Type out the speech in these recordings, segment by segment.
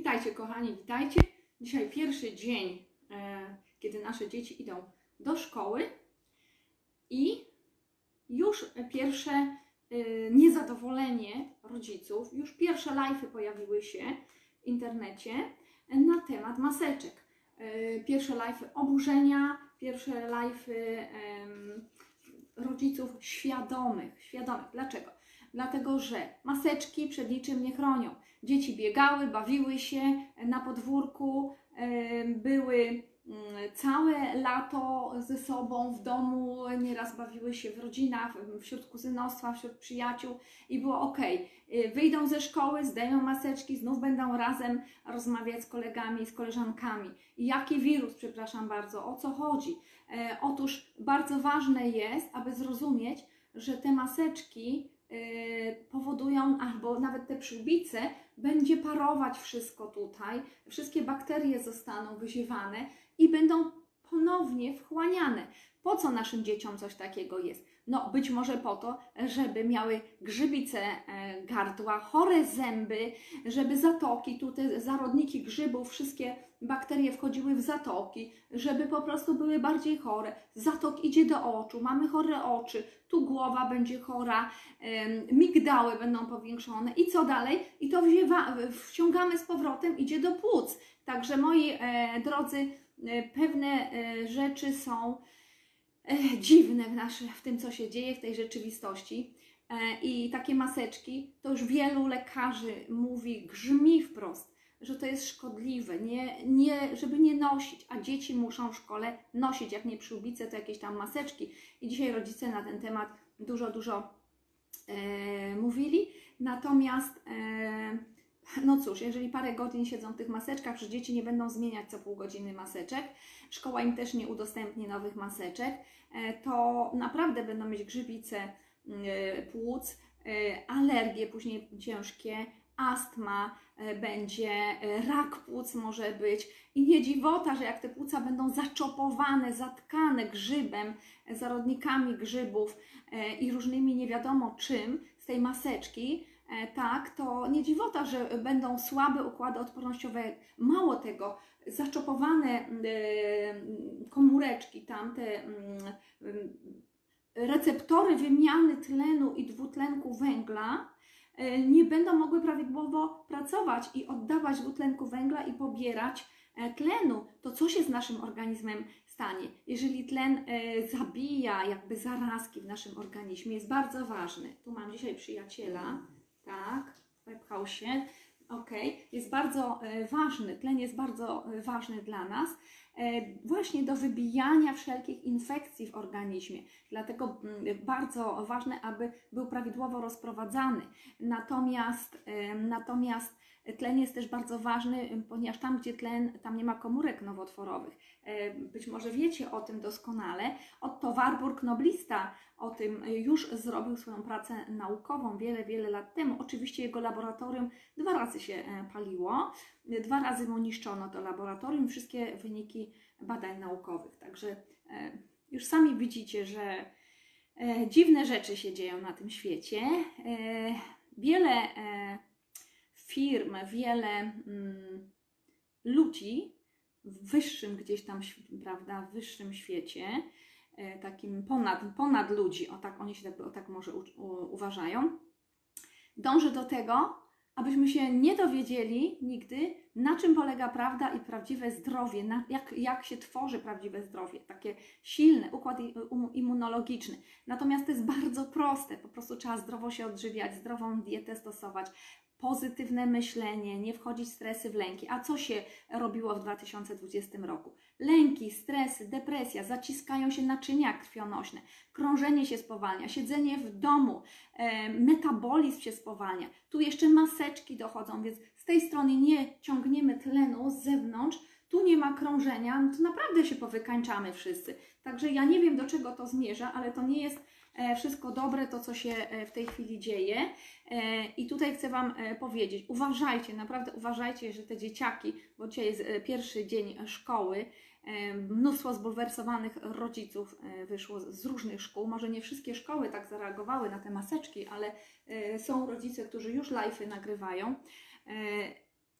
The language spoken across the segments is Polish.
Witajcie kochani, witajcie. Dzisiaj pierwszy dzień, e, kiedy nasze dzieci idą do szkoły i już pierwsze e, niezadowolenie rodziców, już pierwsze live'y pojawiły się w internecie na temat maseczek. E, Pierwsze live'y oburzenia, pierwsze live'y rodziców świadomych. Świadomych. Dlaczego? Dlatego, że maseczki przed niczym nie chronią. Dzieci biegały, bawiły się na podwórku, były mm, całe lato ze sobą w domu, nieraz bawiły się w rodzinach, wśród kuzynostwa, wśród przyjaciół i było ok. Wyjdą ze szkoły, zdejmą maseczki, znów będą razem rozmawiać z kolegami, z koleżankami. Jaki wirus, przepraszam bardzo, o co chodzi? E, otóż bardzo ważne jest, aby zrozumieć, że te maseczki powodują, albo nawet te przyłbice, będzie parować wszystko tutaj, wszystkie bakterie zostaną wyziewane i będą ponownie wchłaniane. Po co naszym dzieciom coś takiego jest? No, być może po to, żeby miały grzybice e, gardła, chore zęby, żeby zatoki, tu te zarodniki grzybów, wszystkie bakterie wchodziły w zatoki, żeby po prostu były bardziej chore. Zatok idzie do oczu, mamy chore oczy, tu głowa będzie chora, migdały będą powiększone i co dalej? I to wciągamy z powrotem, idzie do płuc. Także moi e, drodzy, e, pewne rzeczy są dziwne w, nasze, w tym, co się dzieje w tej rzeczywistości. E, I takie maseczki, to już wielu lekarzy mówi, grzmi wprost, że to jest szkodliwe, nie, nie, żeby nie nosić, a dzieci muszą w szkole nosić, jak nie przyłbice, to jakieś tam maseczki. I dzisiaj rodzice na ten temat dużo, dużo e, mówili. Natomiast, e, no cóż, jeżeli parę godzin siedzą w tych maseczkach, że dzieci nie będą zmieniać co pół godziny maseczek, szkoła im też nie udostępni nowych maseczek, e, to naprawdę będą mieć grzybice e, płuc, e, alergie później ciężkie, astma będzie, rak płuc może być i nie dziwota, że jak te płuca będą zaczopowane, zatkane grzybem, zarodnikami grzybów i różnymi nie wiadomo czym z tej maseczki, tak, to nie dziwota, że będą słabe układy odpornościowe. Mało tego, zaczopowane e, komóreczki, tam te mm, mm, receptory wymiany tlenu i dwutlenku węgla e, nie będą mogły prawidłowo pracować i oddawać dwutlenku węgla i pobierać e, tlenu. To co się z naszym organizmem stanie? Jeżeli tlen e, zabija jakby zarazki w naszym organizmie, jest bardzo ważny. Tu mam dzisiaj przyjaciela, tak, wepchał się. Ok, jest bardzo e, ważny, tlen jest bardzo e, ważny dla nas, właśnie do wybijania wszelkich infekcji w organizmie. Dlatego mm, bardzo ważne, aby był prawidłowo rozprowadzany. Natomiast, e, natomiast tlen jest też bardzo ważny, ponieważ tam, gdzie tlen, tam nie ma komórek nowotworowych. E, Być może wiecie o tym doskonale. Otto Warburg, noblista, o tym już zrobił swoją pracę naukową wiele, wiele lat temu. Oczywiście jego laboratorium dwa razy się e, paliło, dwa razy mu niszczono to laboratorium, wszystkie wyniki badań naukowych. Także e, już sami widzicie, że e, dziwne rzeczy się dzieją na tym świecie. E, Wiele firm, wiele mm, ludzi w wyższym gdzieś tam, prawda, w wyższym świecie, takim ponad, ponad ludzi, o tak oni się tak, o tak może u, u, uważają, dąży do tego, abyśmy się nie dowiedzieli nigdy, na czym polega prawda i prawdziwe zdrowie, na, jak, jak się tworzy prawdziwe zdrowie, takie silne, układ immunologiczny. Natomiast to jest bardzo proste, po prostu trzeba zdrowo się odżywiać, zdrową dietę stosować, pozytywne myślenie, nie wchodzić w stresy, w lęki. A co się robiło w 2020 roku? Lęki, stresy, depresja, zaciskają się naczynia krwionośne, krążenie się spowalnia, siedzenie w domu, e, metabolizm się spowalnia. Tu jeszcze maseczki dochodzą, więc z tej strony nie ciągniemy tlenu z zewnątrz, tu nie ma krążenia, no to naprawdę się powykańczamy wszyscy. Także ja nie wiem, do czego to zmierza, ale to nie jest wszystko dobre, to co się e, w tej chwili dzieje. E, I tutaj chcę Wam e, powiedzieć, uważajcie, naprawdę uważajcie, że te dzieciaki, bo dzisiaj jest e, pierwszy dzień szkoły, e, mnóstwo zbulwersowanych rodziców e, wyszło z różnych szkół. Może nie wszystkie szkoły tak zareagowały na te maseczki, ale e, są rodzice, którzy już live'y nagrywają.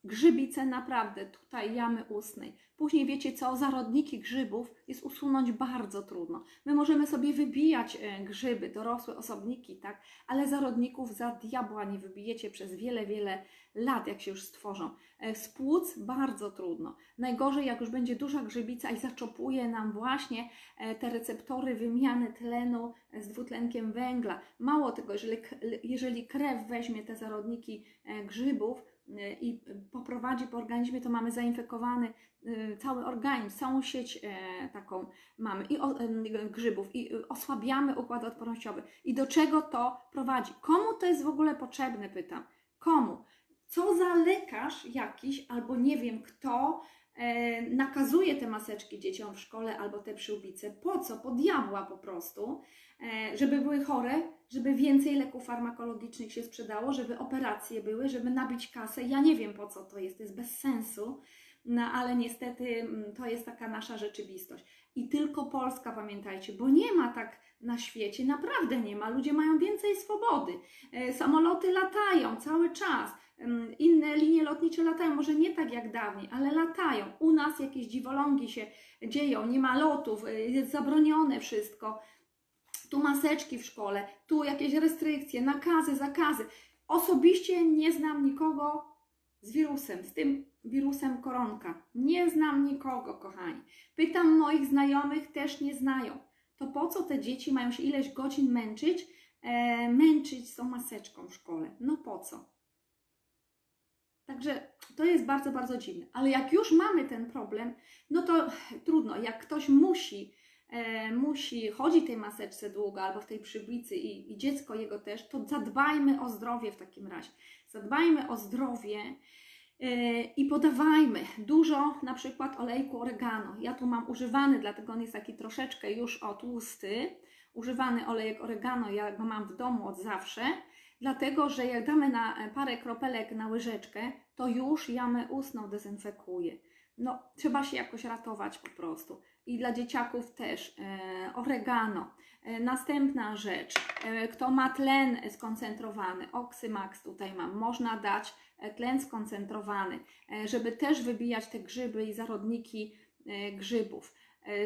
Grzybice naprawdę, tutaj jamy ustnej. Później wiecie co, zarodniki grzybów jest usunąć bardzo trudno. My możemy sobie wybijać e, grzyby, dorosłe osobniki, tak, ale zarodników za diabła nie wybijecie przez wiele, wiele lat, jak się już stworzą. E, Z płuc bardzo trudno. Najgorzej, jak już będzie duża grzybica i zaczopuje nam właśnie e, te receptory wymiany tlenu z dwutlenkiem węgla. Mało tego, jeżeli, jeżeli krew weźmie te zarodniki grzybów i poprowadzi po organizmie, to mamy zainfekowany e, cały organizm, całą sieć e, taką mamy i em, grzybów i osłabiamy układ odpornościowy. I do czego to prowadzi? Komu to jest w ogóle potrzebne, pytam. Komu? Co za lekarz jakiś, albo nie wiem kto, nakazuje te maseczki dzieciom w szkole albo te przyłbice. Po co? Po diabła po prostu. E, żeby były chore, żeby więcej leków farmakologicznych się sprzedało, żeby operacje były, żeby nabić kasę. Ja nie wiem po co to jest, to jest bez sensu, no ale niestety mm, to jest taka nasza rzeczywistość. I tylko Polska, pamiętajcie, bo nie ma tak na świecie, naprawdę nie ma. Ludzie mają więcej swobody. E, Samoloty latają cały czas. Ym, Inne linie lotnicze latają, może nie tak jak dawniej, ale latają. U nas jakieś dziwolągi się dzieją, nie ma lotów, y, jest zabronione wszystko. Tu maseczki w szkole, tu jakieś restrykcje, nakazy, zakazy. Osobiście nie znam nikogo z wirusem, z tym wirusem koronka. Nie znam nikogo, kochani. Pytam moich znajomych, też nie znają. To po co te dzieci mają się ileś godzin męczyć, e, męczyć z tą maseczką w szkole? No po co? Także to jest bardzo, bardzo dziwne. Ale jak już mamy ten problem, no to trudno. Jak ktoś musi, e, musi chodzić tej maseczce długo albo w tej przyblicy i, i dziecko jego też, to zadbajmy o zdrowie w takim razie. Zadbajmy o zdrowie i podawajmy dużo na przykład olejku oregano. Ja tu mam używany, dlatego on jest taki troszeczkę już o tłusty. Używany olejek oregano, ja go mam w domu od zawsze. Dlatego, że jak damy na e, parę kropelek na łyżeczkę, to już jamę ustną dezynfekuje. No, trzeba się jakoś ratować po prostu. I dla dzieciaków też e, oregano. E, następna rzecz, e, kto ma tlen skoncentrowany, Oxymax tutaj mam, można dać tlen skoncentrowany, żeby też wybijać te grzyby i zarodniki grzybów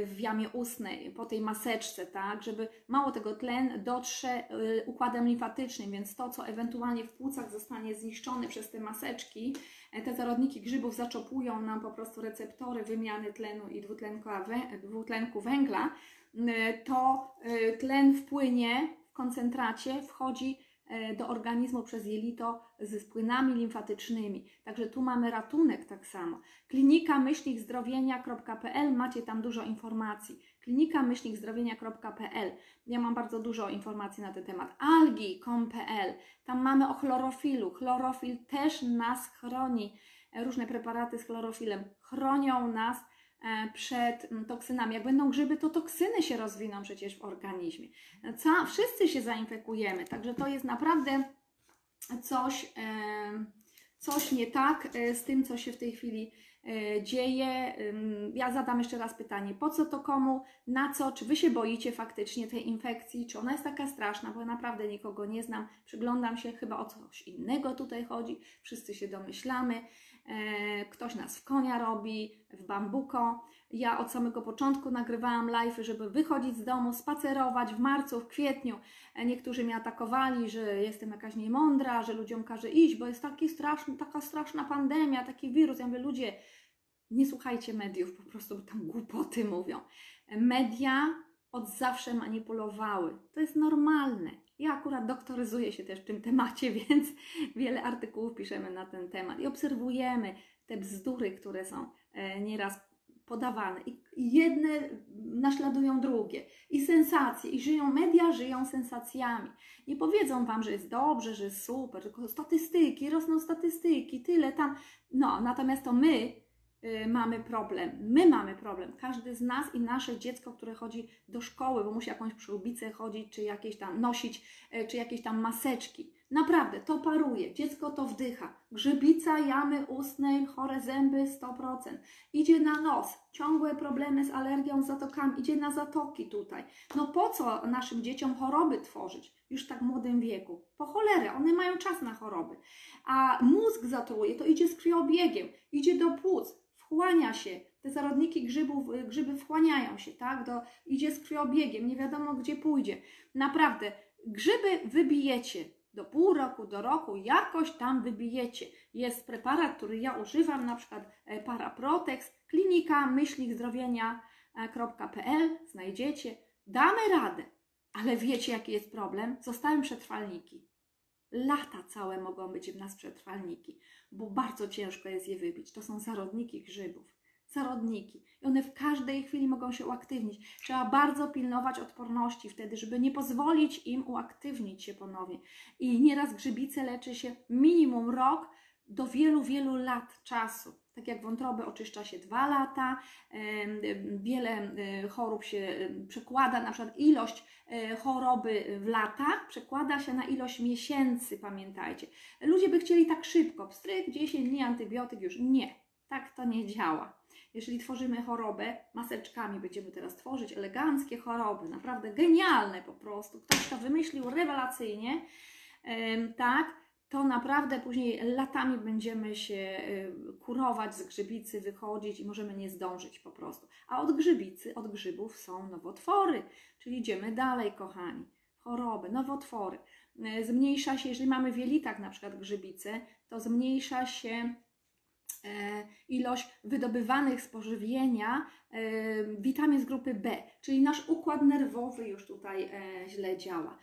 w jamie ustnej, po tej maseczce, tak, żeby mało tego tlen dotrze y, układem limfatycznym, więc to, co ewentualnie w płucach zostanie zniszczone przez te maseczki, e, te zarodniki grzybów zaczopują nam po prostu receptory wymiany tlenu i dwutlenku, wę- dwutlenku węgla, to tlen wpłynie w koncentracie, wchodzi e, do organizmu przez jelito z płynami limfatycznymi. Także tu mamy ratunek tak samo. Klinika myślnikzdrowienia.pl macie tam dużo informacji. Klinika myślnikzdrowienia.pl ja mam bardzo dużo informacji na ten temat. Algi.com.pl tam mamy o chlorofilu. Chlorofil też nas chroni. E, Różne preparaty z chlorofilem chronią nas e, przed mm, toksynami. Jak będą grzyby, to toksyny się rozwiną przecież w organizmie. Ca, wszyscy się zainfekujemy, także to jest naprawdę coś, e, coś nie tak e, z tym, co się w tej chwili e, dzieje. Ja zadam jeszcze raz pytanie, po co to komu, na co, czy Wy się boicie faktycznie tej infekcji, czy ona jest taka straszna, bo ja naprawdę nikogo nie znam, przyglądam się, chyba o coś innego tutaj chodzi, wszyscy się domyślamy, e, ktoś nas w konia robi, w bambuko. Ja od samego początku nagrywałam live, żeby wychodzić z domu, spacerować w marcu, w kwietniu. E, Niektórzy mnie atakowali, że jestem jakaś niemądra, że ludziom każe iść, bo jest taki straszny, taka straszna pandemia, taki wirus. Ja mówię, ludzie, nie słuchajcie mediów, po prostu tam głupoty mówią. Media od zawsze manipulowały. To jest normalne. Ja akurat doktoryzuję się też w tym temacie, więc wiele artykułów piszemy na ten temat i obserwujemy te bzdury, które są e, nieraz podawane. I jedne naśladują drugie. I sensacje. I żyją, media żyją sensacjami. Nie powiedzą Wam, że jest dobrze, że jest super, tylko statystyki, rosną statystyki, tyle tam. No, natomiast to my mamy problem. My mamy problem. Każdy z nas i nasze dziecko, które chodzi do szkoły, bo musi jakąś przyłbicę chodzić, czy jakieś tam nosić, y, czy jakieś tam maseczki. Naprawdę, to paruje, dziecko to wdycha. Grzybica jamy ustnej, chore zęby 100%. Idzie na nos, ciągłe problemy z alergią, z zatokami, idzie na zatoki tutaj. No po co naszym dzieciom choroby tworzyć już w tak młodym wieku? Po cholerę, one mają czas na choroby. A mózg zatruje, to idzie z krwiobiegiem, idzie do płuc, wchłania się, te zarodniki grzybów, grzyby wchłaniają się, tak? Do, idzie z krwiobiegiem, nie wiadomo gdzie pójdzie. Naprawdę, grzyby wybijecie do pół roku, do roku, jakoś tam wybijecie. Jest preparat, który ja używam, na przykład e, Paraprotex, klinika myślnikzdrowienia.pl, znajdziecie. Damy radę, ale wiecie jaki jest problem? Zostają przetrwalniki. Lata całe mogą być w nas przetrwalniki, bo bardzo ciężko jest je wybić. To są zarodniki grzybów zarodniki. I one w każdej chwili mogą się uaktywnić. Trzeba bardzo pilnować odporności wtedy, żeby nie pozwolić im uaktywnić się ponownie. I nieraz grzybice leczy się minimum rok do wielu, wielu lat czasu. Tak jak wątroby oczyszcza się dwa lata, wiele chorób się przekłada, na przykład ilość e, choroby w latach przekłada się na ilość miesięcy, pamiętajcie. Ludzie by chcieli tak szybko, pstryk, 10 dni antybiotyk już. Nie, tak to nie działa. Jeżeli tworzymy chorobę, maseczkami będziemy teraz tworzyć eleganckie choroby, naprawdę genialne po prostu. Ktoś to wymyślił rewelacyjnie, tak, to naprawdę później latami będziemy się kurować z grzybicy, wychodzić i możemy nie zdążyć po prostu. A od grzybicy, od grzybów są nowotwory, czyli idziemy dalej, kochani. Choroby, nowotwory. E, zmniejsza się, jeżeli mamy w jelitach na przykład grzybice, to zmniejsza się ilość wydobywanych z pożywienia e, witamin z grupy B, czyli nasz układ nerwowy już tutaj e, źle działa.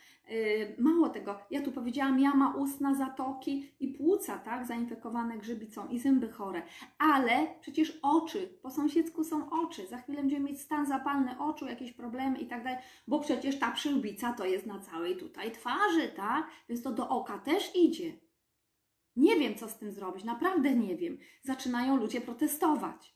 Mało tego, ja tu powiedziałam jama ustna, zatoki i płuca, tak, zainfekowane grzybicą i zęby chore, ale przecież oczy, po sąsiedzku są oczy, za chwilę będziemy mieć stan zapalny oczu, jakieś problemy i tak dalej, bo przecież ta przyłbica to jest na całej tutaj twarzy, tak, więc to do oka też idzie. Nie wiem, co z tym zrobić, naprawdę nie wiem. Zaczynają ludzie protestować.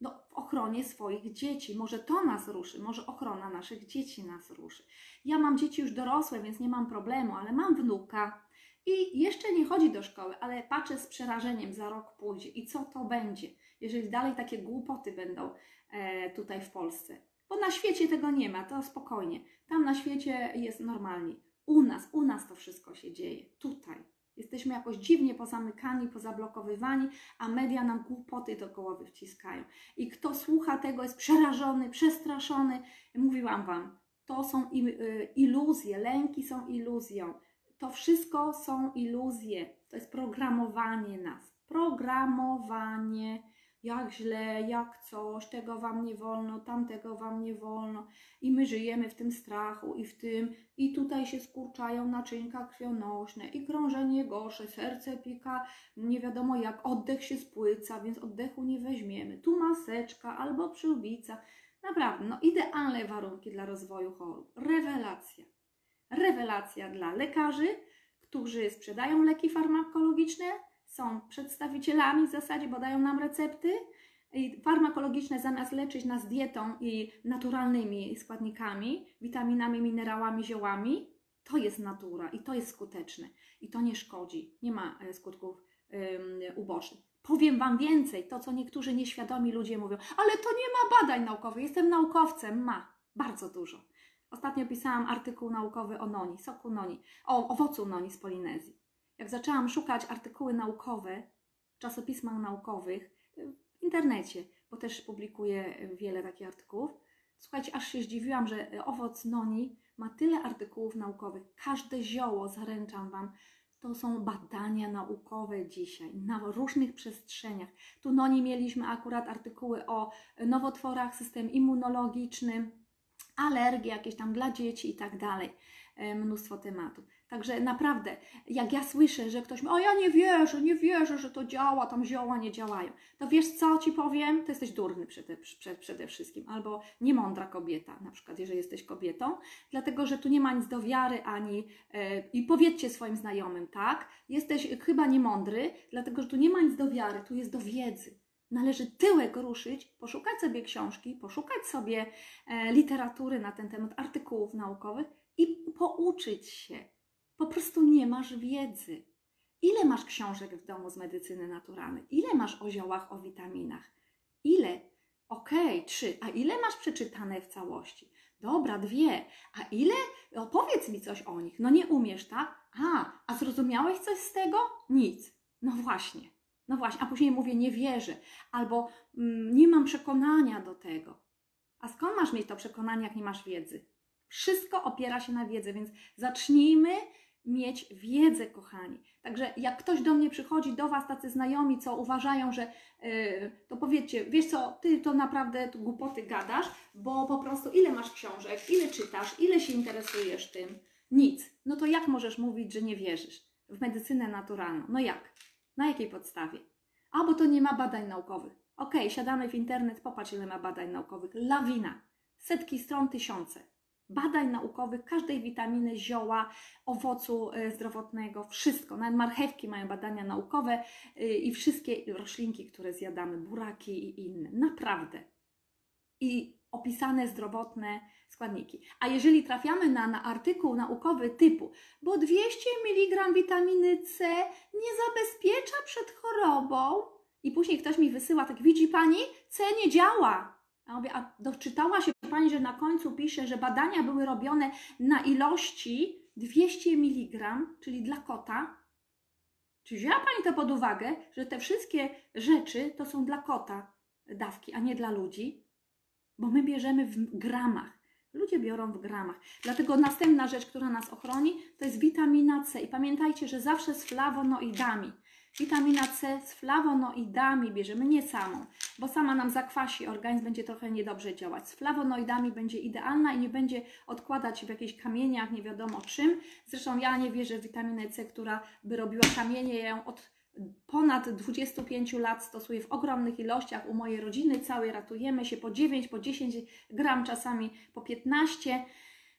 No, w ochronie swoich dzieci. Może to nas ruszy, może ochrona naszych dzieci nas ruszy. Ja mam dzieci już dorosłe, więc nie mam problemu, ale mam wnuka i jeszcze nie chodzi do szkoły, ale patrzę z przerażeniem, za rok pójdzie i co to będzie, jeżeli dalej takie głupoty będą e, tutaj w Polsce. Bo na świecie tego nie ma, to spokojnie. Tam na świecie jest normalnie. U nas, u nas to wszystko się dzieje. Tutaj. Jesteśmy jakoś dziwnie pozamykani, pozablokowywani, a media nam głupoty do głowy wciskają. I kto słucha tego jest przerażony, przestraszony. Mówiłam Wam, to są y, iluzje, lęki są iluzją. To wszystko są iluzje. To jest programowanie nas. Programowanie jak źle, jak coś, tego wam nie wolno, tamtego wam nie wolno. I my żyjemy w tym strachu i w tym, i tutaj się skurczają naczynka krwionośne, i krążenie gorsze, serce pika, nie wiadomo jak, oddech się spłyca, więc oddechu nie weźmiemy. Tu maseczka albo przyłbica. Naprawdę, no idealne warunki dla rozwoju chorób. Rewelacja. Rewelacja dla lekarzy, którzy sprzedają leki farmakologiczne, są przedstawicielami w zasadzie, bo dają nam recepty. Farmakologiczne zamiast leczyć nas dietą i naturalnymi składnikami, witaminami, minerałami, ziołami, to jest natura i to jest skuteczne i to nie szkodzi, nie ma e, skutków ubocznych. Powiem Wam więcej, to co niektórzy nieświadomi ludzie mówią, ale to nie ma badań naukowych, jestem naukowcem, ma bardzo dużo. Ostatnio pisałam artykuł naukowy o noni, soku noni, o owocu noni z Polinezji jak zaczęłam szukać artykuły naukowe w czasopismach naukowych w internecie, bo też publikuję wiele takich artykułów, słuchajcie, aż się zdziwiłam, że owoc noni ma tyle artykułów naukowych. Każde zioło, zaręczam Wam, to są badania naukowe dzisiaj na różnych przestrzeniach. Tu noni mieliśmy akurat artykuły o nowotworach, system immunologiczny, alergie jakieś tam dla dzieci i tak dalej. E, mnóstwo tematów. Także naprawdę, jak ja słyszę, że ktoś mówi, o ja nie wierzę, nie wierzę, że to działa, tam zioła nie działają, to wiesz co ci powiem? To jesteś durny przede, przede wszystkim, albo niemądra kobieta, na przykład, jeżeli jesteś kobietą, dlatego, że tu nie ma nic do wiary ani, yy, i powiedzcie swoim znajomym, tak? Jesteś chyba niemądry, dlatego, że tu nie ma nic do wiary, tu jest do wiedzy. Należy tyłek ruszyć, poszukać sobie książki, poszukać sobie e, literatury na ten temat, artykułów naukowych i pouczyć się Po prostu nie masz wiedzy. Ile masz książek w domu z medycyny naturalnej? Ile masz o ziołach, o witaminach? Ile? Okej, okay, trzy. A ile masz przeczytane w całości? Dobra, dwie. A ile? Opowiedz mi coś o nich. No nie umiesz, tak? A, a zrozumiałeś coś z tego? Nic. No właśnie. No właśnie, a później mówię, nie wierzę, albo mm, nie mam przekonania do tego. A skąd masz mieć to przekonanie, jak nie masz wiedzy? Wszystko opiera się na wiedzy, więc zacznijmy mieć wiedzę, kochani. Także jak ktoś do mnie przychodzi, do Was tacy znajomi, co uważają, że yy, to powiedzcie, wiesz co, Ty to naprawdę to głupoty gadasz, bo po prostu ile masz książek, ile czytasz, ile się interesujesz tym? Nic. No to jak możesz mówić, że nie wierzysz w medycynę naturalną? No jak? Na jakiej podstawie? A, bo to nie ma badań naukowych. Okej, okay, siadamy w internet, popatrz ile ma badań naukowych. Lawina. Setki stron, tysiące badań naukowych każdej witaminy, zioła, owocu e, zdrowotnego, wszystko. Nawet marchewki mają badania naukowe e, i wszystkie roślinki, które zjadamy, buraki i inne. Naprawdę. I opisane zdrowotne składniki. A jeżeli trafiamy na, na artykuł naukowy typu, bo 200 mg witaminy C nie zabezpiecza przed chorobą, i później ktoś mi wysyła, tak widzi pani, C nie działa. A mówię, a doczytała się Pani, że na końcu pisze, że badania były robione na ilości 200 mg, czyli dla kota. Czy wzięła Pani to pod uwagę, że te wszystkie rzeczy to są dla kota dawki, a nie dla ludzi? Bo my bierzemy w gramach. Ludzie biorą w gramach. Dlatego następna rzecz, która nas ochroni, to jest witamina C. I pamiętajcie, że zawsze z flawonoidami. Witamina C z flawonoidami bierzemy, nie samą, bo sama nam zakwasi, organizm będzie trochę niedobrze działać. Z flawonoidami będzie idealna i nie będzie odkładać w jakichś kamieniach, nie wiadomo czym. Zresztą ja nie wierzę w witaminę C, która by robiła kamienie. Ja ją od ponad 25 lat stosuję w ogromnych ilościach u mojej rodziny całej. Ratujemy się po 9, po 10 gram, czasami po 15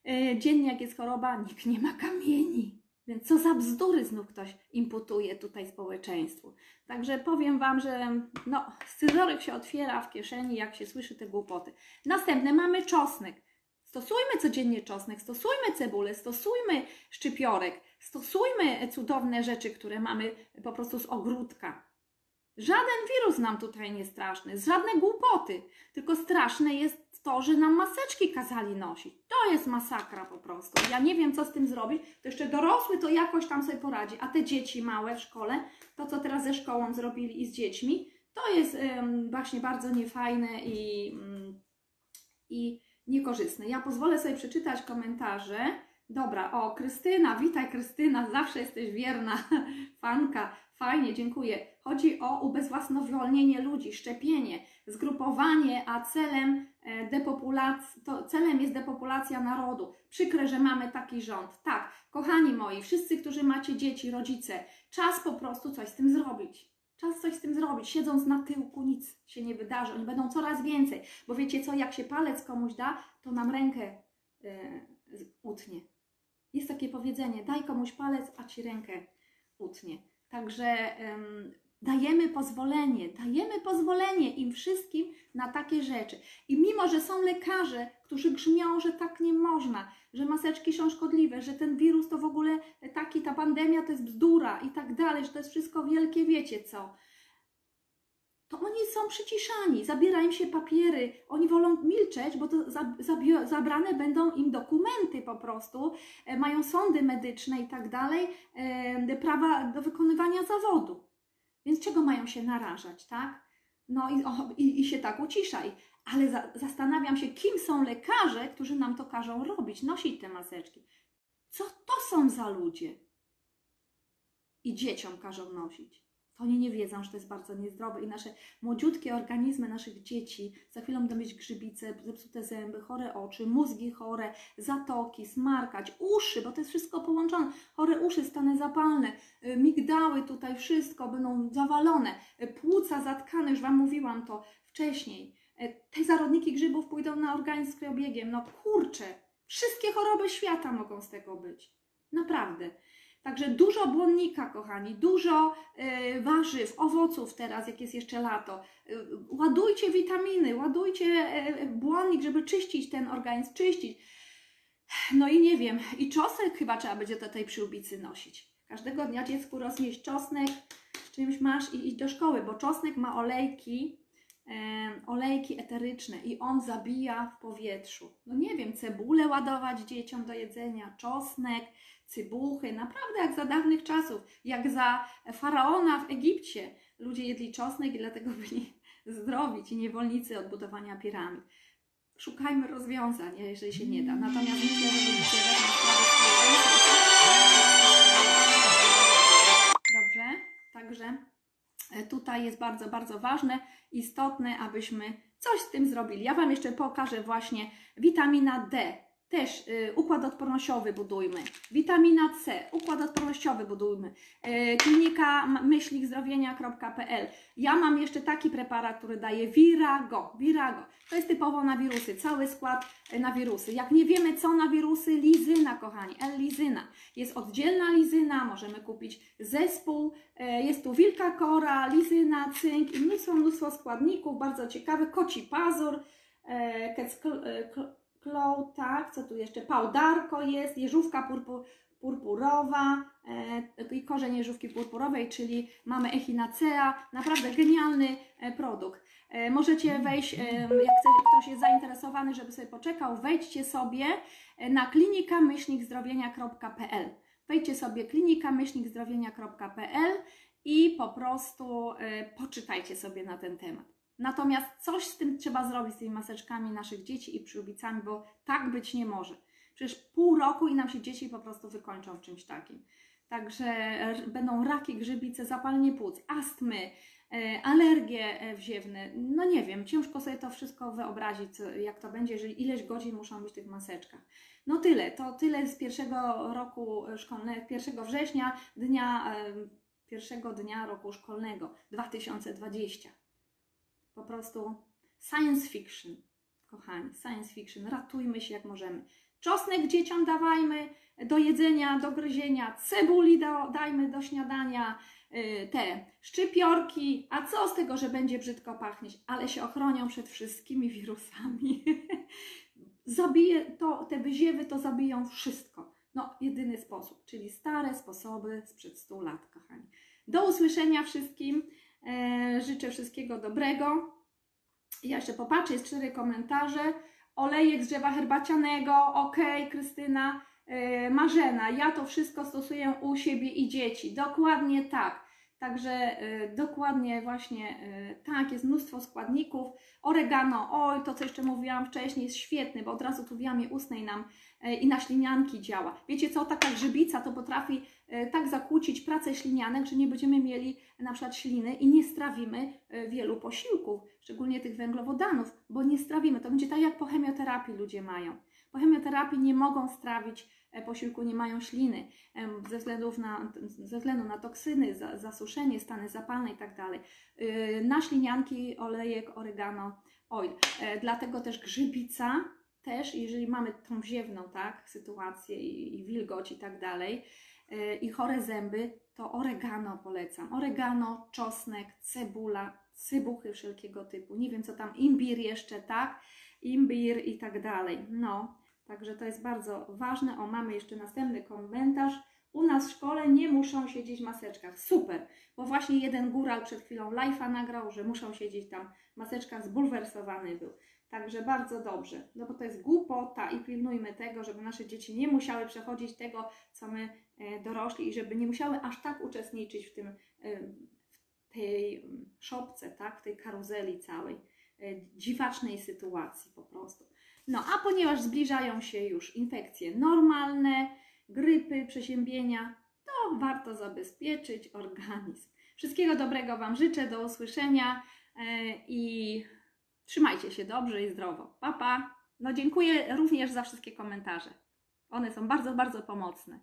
yy, dziennie, jak jest choroba, nikt nie ma kamieni. Więc co za bzdury znów ktoś imputuje tutaj społeczeństwu. Także powiem Wam, że no, scyzoryk się otwiera w kieszeni, jak się słyszy te głupoty. Następne mamy czosnek. Stosujmy codziennie czosnek, stosujmy cebulę, stosujmy szczypiorek, stosujmy cudowne rzeczy, które mamy po prostu z ogródka. Żaden wirus nam tutaj nie straszny, żadne głupoty, tylko straszne jest to, że nam maseczki kazali nosić. To jest masakra po prostu. Ja nie wiem, co z tym zrobić. To jeszcze dorosły to jakoś tam sobie poradzi, a te dzieci małe w szkole, to co teraz ze szkołą zrobili i z dziećmi, to jest ym, właśnie bardzo niefajne i, ym, i niekorzystne. Ja pozwolę sobie przeczytać komentarze. Dobra, o, Krystyna, witaj Krystyna, zawsze jesteś wierna fanka. Fajnie, dziękuję. Chodzi o ubezwłasnowolnienie ludzi, szczepienie, zgrupowanie, a celem, e, depopulacji, to celem jest depopulacja narodu. Przykre, że mamy taki rząd. Tak, kochani moi, wszyscy, którzy macie dzieci, rodzice, czas po prostu coś z tym zrobić. Czas coś z tym zrobić. Siedząc na tyłku nic się nie wydarzy. Oni będą coraz więcej. Bo wiecie co, jak się palec komuś da, to nam rękę yy, utnie. Jest takie powiedzenie, daj komuś palec, a ci rękę utnie. Także dajemy pozwolenie, dajemy pozwolenie im wszystkim na takie rzeczy. I mimo, że są lekarze, którzy grzmią, że tak nie można, że maseczki są szkodliwe, że ten wirus to w ogóle taki, ta pandemia to jest bzdura i tak dalej, że to jest wszystko wielkie, wiecie co to oni są przyciszani, zabiera im się papiery, oni wolą milczeć, bo to zabrane będą im dokumenty po prostu, e, mają sądy medyczne i tak dalej, e, prawa do wykonywania zawodu. Więc czego mają się narażać, tak? No i, o, i, i się tak uciszaj. Ale za, zastanawiam się, kim są lekarze, którzy nam to każą robić, nosić te maseczki. Co to są za ludzie? I dzieciom każą nosić to oni nie wiedzą, że to jest bardzo niezdrowe i nasze młodziutkie organizmy naszych dzieci za chwilą będą mieć grzybice, zepsute zęby, chore oczy, mózgi chore, zatoki, smarkać, uszy, bo to jest wszystko połączone. Chore uszy, stany zapalne, y, migdały tutaj, wszystko będą zawalone, y, płuca zatkane, już Wam mówiłam to wcześniej. Y, te zarodniki grzybów pójdą na organizm z kriobiegiem. No kurczę, wszystkie choroby świata mogą z tego być. Naprawdę. Także dużo błonnika, kochani, dużo y, warzyw, owoców teraz, jak jest jeszcze lato. Y, ładujcie witaminy, ładujcie y, błonnik, żeby czyścić ten organizm, czyścić. No i nie wiem, i czosnek chyba trzeba będzie do tej przyłbicy nosić. Każdego dnia dziecku roznieść czosnek, z czymś masz i iść do szkoły, bo czosnek ma olejki, olejki eteryczne i on zabija w powietrzu. No nie wiem, cebulę ładować dzieciom do jedzenia, czosnek, cybuchy, naprawdę jak za dawnych czasów, jak za faraona w Egipcie. Ludzie jedli czosnek i dlatego byli zdrowi, ci niewolnicy od budowania piramid. Szukajmy rozwiązań, jeżeli się nie da. Natomiast myślę, że ręce. Dobrze, także e, tutaj jest bardzo, bardzo ważne, istotne, abyśmy coś z tym zrobili. Ja Wam jeszcze pokażę właśnie witamina D. Też y, układ odpornościowy budujmy. Witamina C, układ odpornościowy budujmy. Y, klinika m- myślnikzdrowienia.pl. Ja mam jeszcze taki preparat, który daje Virago. Virago. To jest typowo na wirusy, cały skład y, na wirusy. Jak nie wiemy co na wirusy, lizyna, kochani, L-lizyna. Jest oddzielna lizyna, możemy kupić zespół. E, Jest tu wilka kora, lizyna, cynk i mnóstwo, mnóstwo składników, bardzo ciekawy. Koci pazur, e, tak, co tu jeszcze? Pałdarko jest, jeżówka purpu, purpurowa e, i korzeń jeżówki purpurowej, czyli mamy echinacea. Naprawdę genialny e, produkt. E, Możecie wejść, e, jak ktoś jest zainteresowany, żeby sobie poczekał, wejdźcie sobie e, na klinikamyślnikzdrowienia.pl Wejdźcie sobie klinikamyślnikzdrowienia.pl i po prostu e, poczytajcie sobie na ten temat. Natomiast coś z tym trzeba zrobić, z tymi maseczkami naszych dzieci i przyłbicami, bo tak być nie może. Przecież pół roku i nam się dzieci po prostu wykończą w czymś takim. Także będą raki, grzybice, zapalenie płuc, astmy, e, alergie e, wziewne. No nie wiem, ciężko sobie to wszystko wyobrazić, jak to będzie, jeżeli ileś godzin muszą być w tych maseczkach. No tyle, to tyle z pierwszego roku szkolnego, 1 września, dnia, em, pierwszego dnia roku szkolnego 2020. Po prostu science fiction, kochani, science fiction. Ratujmy się jak możemy. Czosnek dzieciom dawajmy do jedzenia, do gryzienia, cebuli do, dajmy do śniadania, y, te szczypiorki. A co z tego, że będzie brzydko pachnieć, ale się ochronią przed wszystkimi wirusami. Zabije to, te wyziewy to zabiją wszystko. No, jedyny sposób, czyli stare sposoby sprzed 100 lat, kochani. Do usłyszenia wszystkim. E, życzę wszystkiego dobrego. Ja jeszcze popatrzę, jest cztery komentarze. Olejek z drzewa herbacianego, okej, Krystyna. E, Marzena, ja to wszystko stosuję u siebie i dzieci. Dokładnie tak. Także e, dokładnie właśnie e, tak, jest mnóstwo składników. Oregano, oj, to co jeszcze mówiłam wcześniej, jest świetny, bo od razu tu w jamie ustnej nam e, i na ślinianki działa. Wiecie co, taka grzybica to potrafi tak zakłócić pracę ślinianek, że nie będziemy mieli na przykład śliny i nie strawimy wielu posiłków, szczególnie tych węglowodanów, bo nie strawimy. To będzie tak jak po chemioterapii ludzie mają. Po chemioterapii nie mogą strawić e, posiłku, nie mają śliny ze, względów na, ze względu na toksyny, za, zasuszenie, stany zapalne i tak. Yy, Na ślinianki olejek oregano oil. E, Dlatego też grzybica, też jeżeli mamy tą ziewną tak, sytuację i, i wilgoć i tak dalej, e, i chore zęby, to oregano polecam. Oregano, czosnek, cebula, cybuchy wszelkiego typu. Nie wiem co tam, imbir jeszcze, tak? Imbir i tak dalej. No, także to jest bardzo ważne. O, mamy jeszcze następny komentarz. U nas w szkole nie muszą siedzieć w maseczkach. Super, bo właśnie jeden góral przed chwilą live'a nagrał, że muszą siedzieć tam w maseczkach, zbulwersowany był. Także bardzo dobrze, no bo to jest głupota i pilnujmy tego, żeby nasze dzieci nie musiały przechodzić tego, co my e, dorośli i żeby nie musiały aż tak uczestniczyć w tym, e, w tej mm, szopce, tak, w tej karuzeli całej, e, dziwacznej sytuacji po prostu. No a ponieważ zbliżają się już infekcje normalne, grypy, przeziębienia, to warto zabezpieczyć organizm. Wszystkiego dobrego Wam życzę, do usłyszenia e, i trzymajcie się dobrze i zdrowo. Pa, pa! No dziękuję również za wszystkie komentarze. One są bardzo, bardzo pomocne.